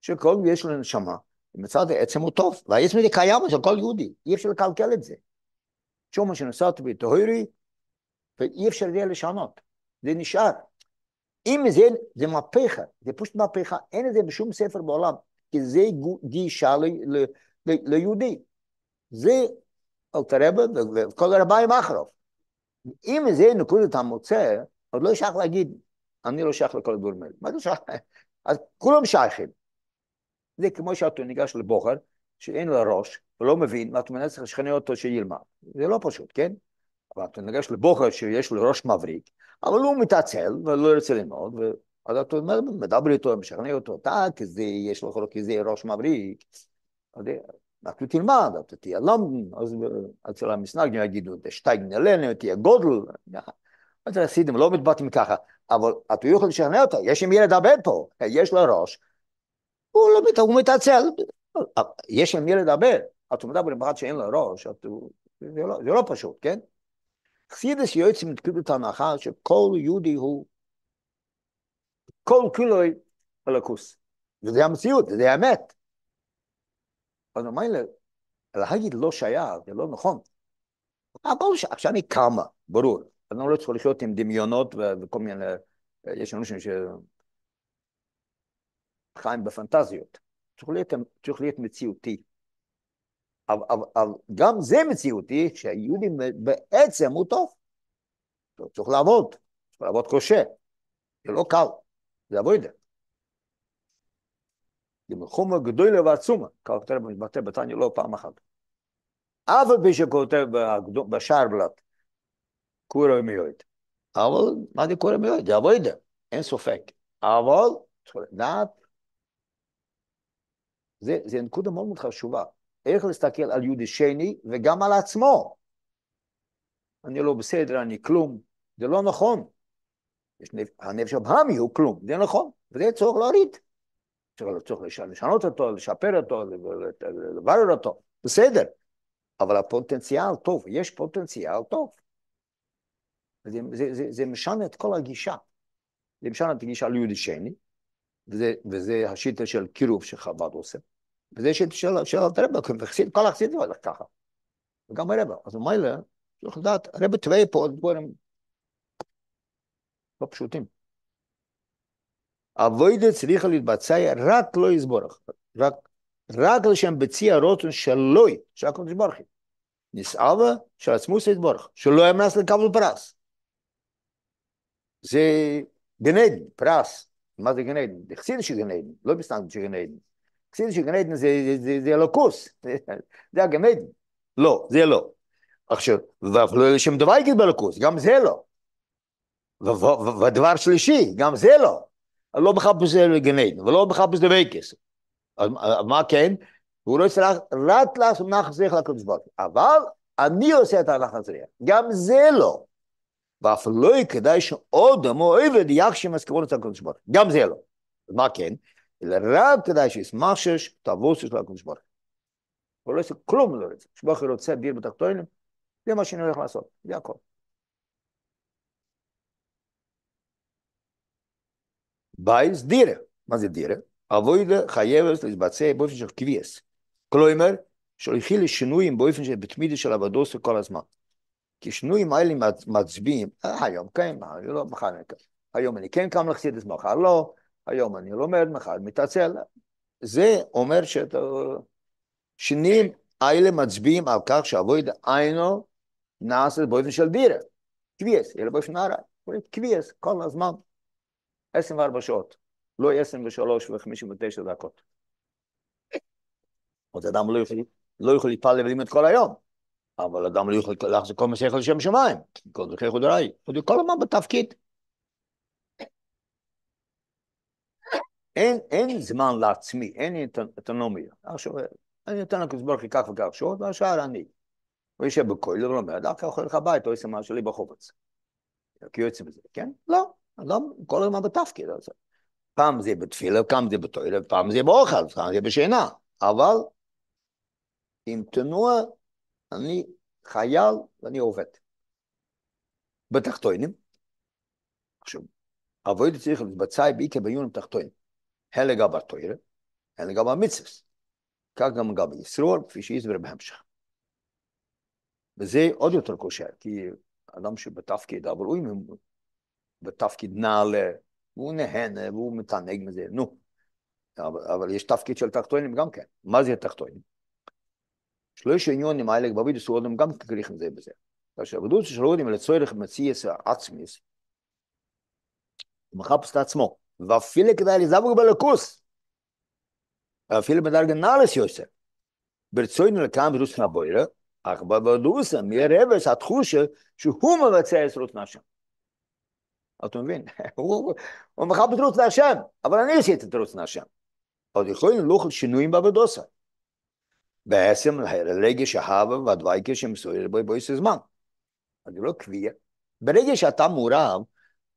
שכל יש לו נשמה, מצד העצם הוא טוב, והעצם הזה קיים אצל כל יהודי, אי אפשר לקלקל את זה. שום מה שנסעתי בטהורי, ואי אפשר זה לשנות, זה נשאר. אם זה, זה מהפכה, זה פשוט מהפכה, אין את זה בשום ספר בעולם, כי זה גישה ל, ל, ל, ליהודי. זה אלתרבה וכל הרביים אחרוב. אם זה נקודת המוצא, עוד לא שייך להגיד, אני לא שייך לכל הדברים האלה. מה זה שייך? אז כולם שייכים. זה כמו שאתה ניגש לבוחר, שאין לו ראש, ולא מבין, ואתה מנסה לשכנע אותו שילמד. זה לא פשוט, כן? אבל אתה ניגש לבוחר שיש לו ראש מבריק, אבל הוא מתעצל ולא רוצה ללמוד, אז אתה מדבר איתו, משכנע אותו, אתה כזה, יש לך כזה ראש מבריק, אתה תלמד, אתה תהיה למדן, אז אצל המסנגדים יגידו, שטייגן אלינו, תהיה גודל, אז החסידים לא מתבטאים ככה, אבל אתה יכול לשכנע אותו, יש עם ילד הבן פה, יש לו ראש, הוא לא מתעצל, הוא מתעצל, יש עם ילד הבן, אתה מדבר עם אחד שאין לו ראש, זה לא, זה לא פשוט, כן? חסידס יועצים נקודת ההנחה שכל יהודי הוא כל כולוי אלוקוס. וזה המציאות, זה האמת. אז לי, להגיד לא שייך, זה לא נכון. הכל עכשיו אני קמה, ברור. אני לא צריך לחיות עם דמיונות וכל מיני, יש אנשים שחיים בפנטזיות. צריך להיות, צריך להיות מציאותי. אבל, אבל, אבל גם זה מציאותי, שהיהודי בעצם הוא טוב. צריך לעבוד, צריך לעבוד קשה. זה לא קל, זה עבודה. זה מלחומה גדולה ועצומה, כך כותב מתבטא בתניא לא פעם אחת. אף על פי שכותב בשער בלט, קורא מיועד. אבל מה זה קורא מיועד? זה עבודה, אין ספק. אבל לדעת, זה, זה נקודה מאוד מאוד חשובה. איך להסתכל על יהודי שני וגם על עצמו. אני לא בסדר, אני כלום. זה לא נכון. הנפש הבהמי הוא כלום, זה נכון, וזה צריך להוריד. צריך לשנות אותו, לשפר אותו, לברר אותו, בסדר. אבל הפוטנציאל טוב, יש פוטנציאל טוב. זה, זה, זה, זה משנה את כל הגישה. זה משנה את הגישה ליהודי שני, וזה, וזה השיטה של קירוב שחב"ד עושה. וזה שיטה של, של הרב, כל החסידים הולך ככה. וגם הרב. אז מילא, צריך לדעת, הרב טועה פה דברים לא פשוטים. אבוידה צריכה להתבצע רק לא יסבורך, רק, רק לשם בצי הרוטון שלוי, של הקודש ברכי. נסעבה של עצמוס יתבורך, שלא ימנס לקבל פרס. זה גנדן, פרס. מה זה גנדן? זה חסיד של גנדן, לא בסתם של גנדן. חסיד של גנדן זה, זה, זה אלוקוס, זה הגנדן. לא, זה לא. עכשיו, ואפילו לשם דבר יגיד באלוקוס, גם זה לא. ודבר שלישי, גם זה לא. לא מחפש גנדן, ולא מחפש דבקס. אז מה כן? הוא לא יצטרך רק לעשות נחת זריח לקדוש ברוך אבל אני עושה את הנחת זריח. גם זה לא. ואף לא כדאי שעוד עמו עבד יגשים אז כבוד אצל הקדוש ברוך גם זה לא. מה כן? אלא רק כדאי שישמח שש תבוס של הקדוש ברוך הוא לא יעשה כלום לא רוצה. שבוך רוצה דיר בתחתונים, זה מה שאני הולך לעשות, זה הכל. בייס דירה. מה זה דירה? אבוידה חייבת להתבצע באופן של קביעס. כלומר, שהולכים לשינויים באופן של בתמידה של עבודות כל הזמן. כי שינויים האלה מצביעים, אה, היום כן, לא, מחר אני כן. היום אני כן קם לחסידס, מחר לא, היום אני לומד, מחר מתעצל. זה אומר שאת השינויים האלה מצביעים על כך שעבוד עינו נעשה באופן של דירה. קביעס, אלא באופן הרע. קביעס, כל הזמן. 24 שעות, לא 23 ו-59 דקות. אז אדם לא יכול, לא להתפלל וללמוד כל היום, אבל אדם לא יכול להחזיק כל מה שיכול לשם שמיים, כל דרכי חודראי, הוא כל הזמן בתפקיד. אין, אין זמן לעצמי, אין אוטונומיה. עכשיו, אני נותן לקדוש ברוך הוא כך וכך שעות, והשאר אני. הוא יושב בכולל ולומד, אחר כך הביתה, הוא עושה מה שלי בחופץ. כי יוצא בזה, כן? לא. אדם כל הזמן בתפקיד הזה. פעם זה בתפילה, פעם זה בתוילה, פעם זה באוכל, פעם זה בשינה. אבל עם תנועה אני חייל ואני עובד. בתחתונים, עכשיו, עבוד צריך להתבצע בעיקר בעיון תחתונים. הן לגבי התוירה, הן לגבי המצווה. כך גם לגבי ישרור, כפי שיסבר בהמשך. וזה עוד יותר קשה, כי אדם שבתפקיד, אבל הוא בתפקיד נעלה, והוא נהנה והוא מתענג מזה, נו. אבל, אבל יש תפקיד של תחתונים גם כן. מה זה תחתונים? שלוש עניונים האלה בבידוס סעודם גם כריכים זה בזה. כאשר בדוס של הודים לצורך מציאס עצמיס, הוא מחפש את עצמו, ואפילו כדאי לזבוג בלקוס, אפילו בדרגה נעלס יוסף. ברצוינו לקיים בדוס נבוירה, אך בבדוס מרבס התחושה שהוא מבצע עשרות נשם. אתה מבין? הוא מחפש תירוץ להשם, אבל אני עשיתי את תירוץ להשם. עוד יכולים לוכל שינויים בעבודוסה. בעצם לרגש ההווה והדוויקה שמסויר זמן. אז זה לא קביע. ברגע שאתה מעורב,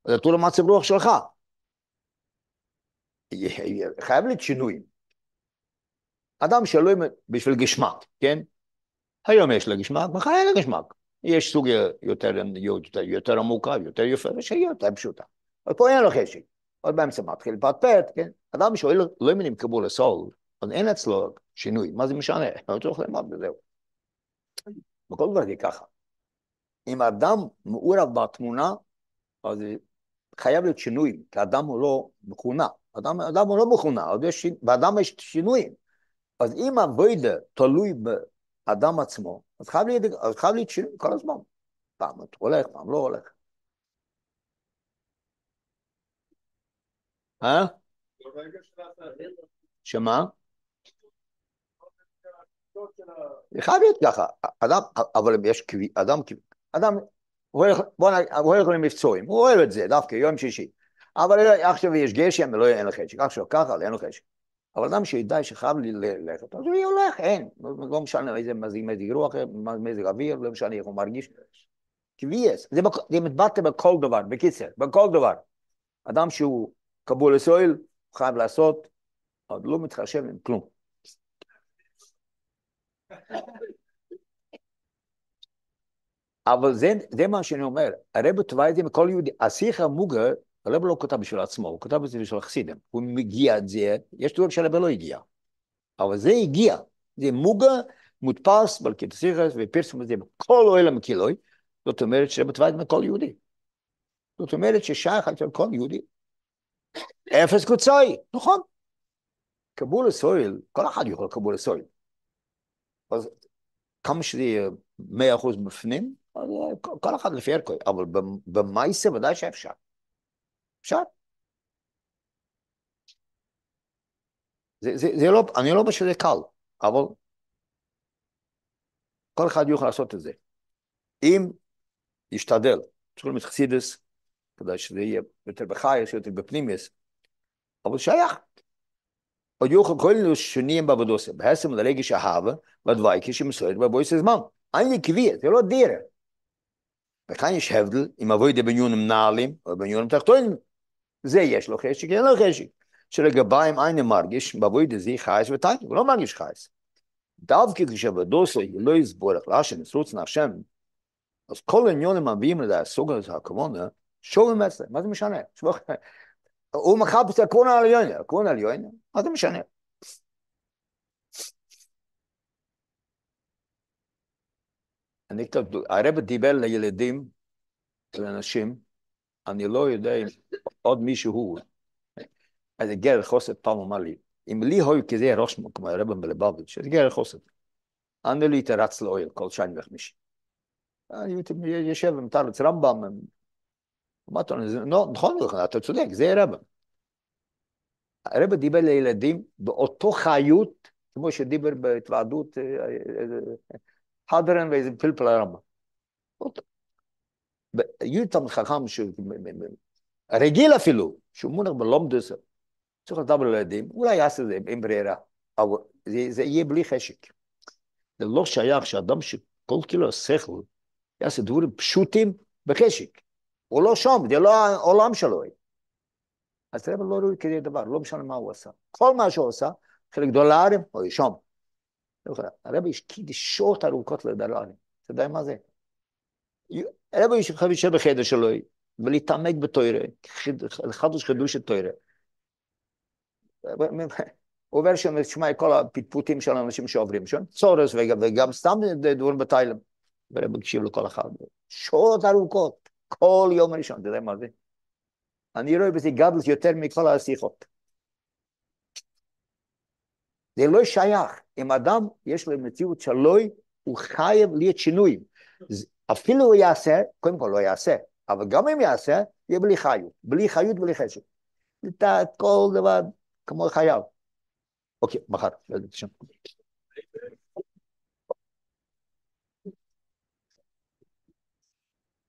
זה תור למצב רוח שלך. חייב להיות שינויים. אדם שלא בשביל גשמק, כן? היום יש לה גשמק, מחר אין לה גשמק. יש סוג יותר, יותר, יותר עמוקה, יותר יפה, ושהיא יותר פשוטה. אבל פה אין לו חשק. עוד באמצע מתחיל לפטפט, כן? אדם שואל לא מבינים קבול הסול, אז אין אצלו שינוי, מה זה משנה? הוא צריך ללמוד וזהו. בכל דבר זה ככה. אם אדם מעורב בתמונה, אז חייב להיות שינוי, כי אדם הוא לא מכונה. אדם, אדם הוא לא מכונה, באדם יש שינויים. אז אם הווידה תלוי האדם עצמו, אז חייב להיות, אז חייב להיות שינוי כל הזמן. פעם הוא הולך, פעם לא הולך. אה? שמה? זה חייב להיות ככה. אדם, אבל יש קביע, אדם, אדם, הולך, למבצועים, הוא אוהב את זה, דווקא יום שישי. אבל עכשיו יש גשם ולא אין לו חשק, עכשיו ככה, אין לו חשק. אבל אדם שידע שחייב ללכת, אז הוא הולך, אין, לא משנה איזה מזג רוח, מזג אוויר, לא משנה איך הוא מרגיש. קביעס, זה מתבטא בכל דבר, בקיצר, בכל דבר. אדם שהוא קבול לסויל, חייב לעשות, עוד לא מתחשב עם כלום. אבל זה, זה מה שאני אומר, הרב תבע את זה מכל יהודי, השיח המוגה, הרב לא כותב בשביל עצמו, הוא כותב את זה בשביל החסידים, הוא מגיע את זה, יש דברים שהרב לא הגיע, אבל זה הגיע, זה מוגה מודפס בלקיטסיכס ופרסום את זה בכל אוהל המקילוי, זאת אומרת שהרב תבע את זה מכל יהודי. זאת אומרת ששייך על כל יהודי. אפס קוצאי, נכון. קבול הסויל, כל אחד יכול לקבול הסויל. אז כמה שזה יהיה מאה אחוז בפנים, אז כל אחד לפי ערכו, אבל במייסה ודאי שאפשר. אפשר. זה, זה, זה לא, אני לא אומר שזה קל, אבל כל אחד יוכל לעשות את זה. אם ישתדל, צריכים את חסידס, כדי שזה יהיה יותר בחייס, יותר בפנימיס, אבל שייך. עוד יוכל כל אלו שונים בעבודוסם, בהסם לרגש אהבה, ודווי כשמסורת בבויס הזמן. אין לי קביע, זה לא דירה. וכאן יש הבדל אם אבוי דה בניונים נעלים או בניונים תחתונים. זה יש לו חשק, אין לו חשק. שלגביים אין מרגיש, באבוי דה זה חייס ותיים, הוא לא מרגיש חייס. דווקא כשבדוסו לא יסבורך להשם, ישרוץ נפשם, אז כל העניונים מביאים לדעת סוג הזה הכוונה, שובים אצלם, מה זה משנה? הוא מחפש את הכוונה העליונה, הכוונה העליונה, מה זה משנה? אני כתוב, הרב דיבר לילדים, לאנשים, אני לא יודע אם עוד מישהו, איזה גר חוסת פעם אמר לי, אם לי הוי כזה ראש כמו הרב מלבביץ', זה גר חוסת. אני לא התרץ לאוהל כל שני וחמישי. אני יושב ומתרץ רמב"ם, אמרתי לו, נכון, אתה צודק, זה רב. הרב דיבר לילדים באותו חיות, כמו שדיבר בהתוועדות הדרן ואיזה פלפל הרמב"ם. יהיו תלמיד חכם, רגיל אפילו, שהוא מונח בלומדוס, צריך לדבר לילדים, אולי יעשה את זה עם ברירה, אבל זה יהיה בלי חשק. זה לא שייך שאדם שכל כאילו השכל יעשה דברים פשוטים בחשק. הוא לא שם, זה לא העולם שלו. אז תראה, לא רואה כזה דבר, לא משנה מה הוא עשה. כל מה שהוא עשה, חלק דולרים, הוא שם. הרבי השקיד שעות ארוכות לדולרים. אתה יודע מה זה? הרבי יושב בחדר שלו ולהתעמק בתוירה, לחדוש חידוש את תוירה. אומר שם, תשמע, כל הפטפוטים של האנשים שעוברים שם, צורס וגם סתם דברים בתאילם. והרבי הקשיב לכל אחד. שעות ארוכות, כל יום ראשון, אתה יודע מה זה? אני רואה בזה גדלס יותר מכל השיחות. זה לא שייך. אם אדם יש לו מציאות שלוי, הוא חייב להיות שינוי. אפילו הוא יעשה, קודם כל לא יעשה, אבל גם אם יעשה, יהיה בלי חיות. בלי חיות ובלי חשק. כל דבר כמו חייו. אוקיי, מחר.